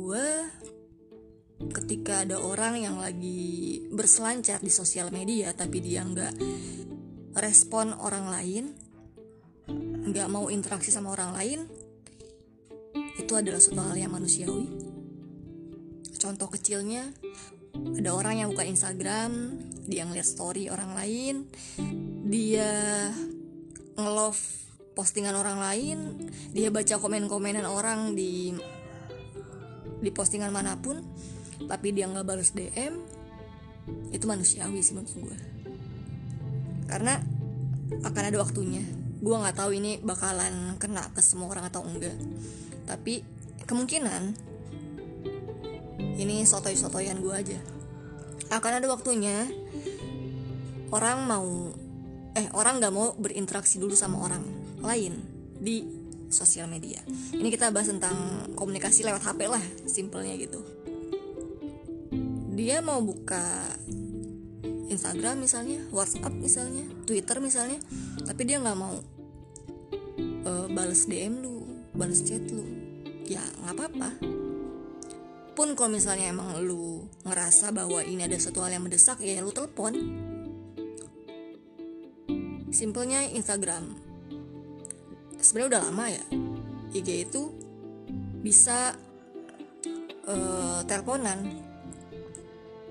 gue ketika ada orang yang lagi berselancar di sosial media tapi dia nggak respon orang lain nggak mau interaksi sama orang lain itu adalah suatu hal yang manusiawi. Contoh kecilnya ada orang yang buka Instagram dia ngeliat story orang lain dia ngelove postingan orang lain dia baca komen-komenan orang di di postingan mana pun tapi dia nggak balas DM itu manusiawi sih menurut gue karena akan ada waktunya. Gue nggak tahu ini bakalan kena ke semua orang atau enggak. Tapi kemungkinan ini sotoy-sotoyan gue aja. Akan ada waktunya orang mau eh orang nggak mau berinteraksi dulu sama orang lain di sosial media ini kita bahas tentang komunikasi lewat HP lah simpelnya gitu dia mau buka Instagram misalnya, WhatsApp misalnya, Twitter misalnya, tapi dia nggak mau uh, bales DM lu, bales chat lu, ya nggak apa-apa. Pun kalau misalnya emang lu ngerasa bahwa ini ada satu hal yang mendesak, ya lu telepon. Simpelnya Instagram. Sebenarnya udah lama ya. IG itu bisa uh, teleponan.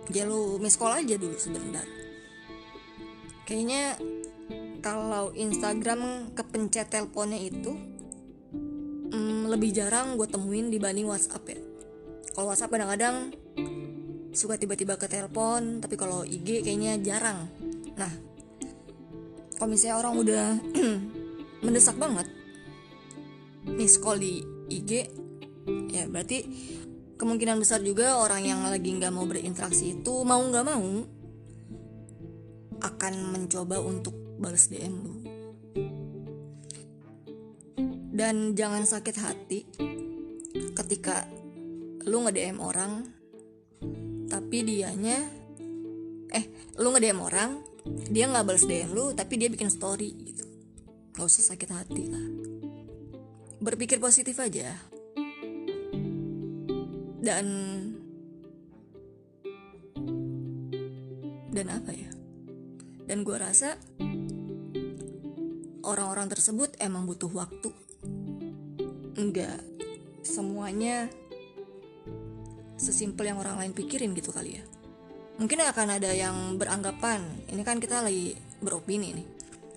Ya lu miss call aja dulu sebentar. Kayaknya kalau Instagram kepencet teleponnya itu hmm, lebih jarang gue temuin dibanding WhatsApp ya. Kalau WhatsApp kadang-kadang suka tiba-tiba ke telepon tapi kalau IG kayaknya jarang. Nah kalau misalnya orang udah mendesak banget miss call di IG ya berarti kemungkinan besar juga orang yang lagi nggak mau berinteraksi itu mau nggak mau akan mencoba untuk balas DM lu. Dan jangan sakit hati ketika lu nge DM orang tapi dianya eh lu nge DM orang dia nggak balas DM lu tapi dia bikin story gitu. Gak usah sakit hati lah berpikir positif aja. Dan dan apa ya? Dan gue rasa orang-orang tersebut emang butuh waktu. Enggak semuanya sesimpel yang orang lain pikirin gitu kali ya. Mungkin akan ada yang beranggapan ini kan kita lagi beropini nih.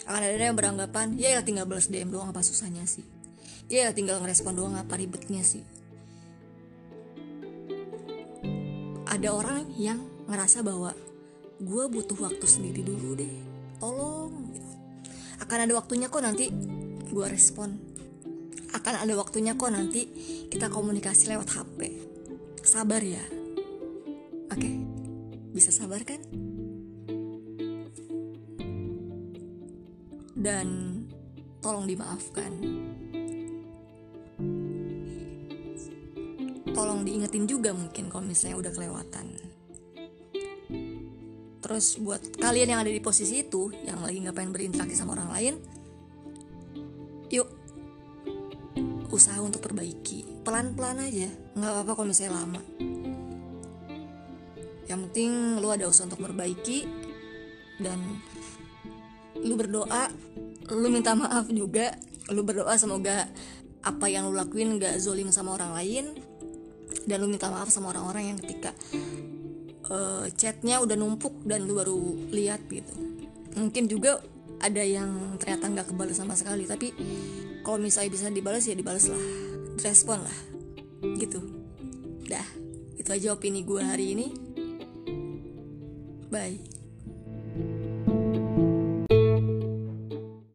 Akan ada yang beranggapan ya tinggal balas DM doang apa susahnya sih ya tinggal ngerespon doang apa ribetnya sih. Ada orang yang ngerasa bahwa gue butuh waktu sendiri dulu deh. Tolong gitu. akan ada waktunya kok nanti gue respon. Akan ada waktunya kok nanti kita komunikasi lewat HP sabar ya. Oke bisa sabar kan? Dan tolong dimaafkan tolong diingetin juga mungkin kalau misalnya udah kelewatan. Terus buat kalian yang ada di posisi itu yang lagi nggak pengen berinteraksi sama orang lain yuk usaha untuk perbaiki. Pelan-pelan aja nggak apa-apa kalau misalnya lama. Yang penting lu ada usaha untuk perbaiki dan lu berdoa lu minta maaf juga lu berdoa semoga apa yang lu lakuin gak zolim sama orang lain dan lu minta maaf sama orang-orang yang ketika uh, chatnya udah numpuk dan lu baru lihat gitu. Mungkin juga ada yang ternyata nggak kebalas sama sekali tapi kalau misalnya bisa dibalas ya dibalas lah. Respon lah. Gitu. Dah. Itu aja opini gue hari ini. Bye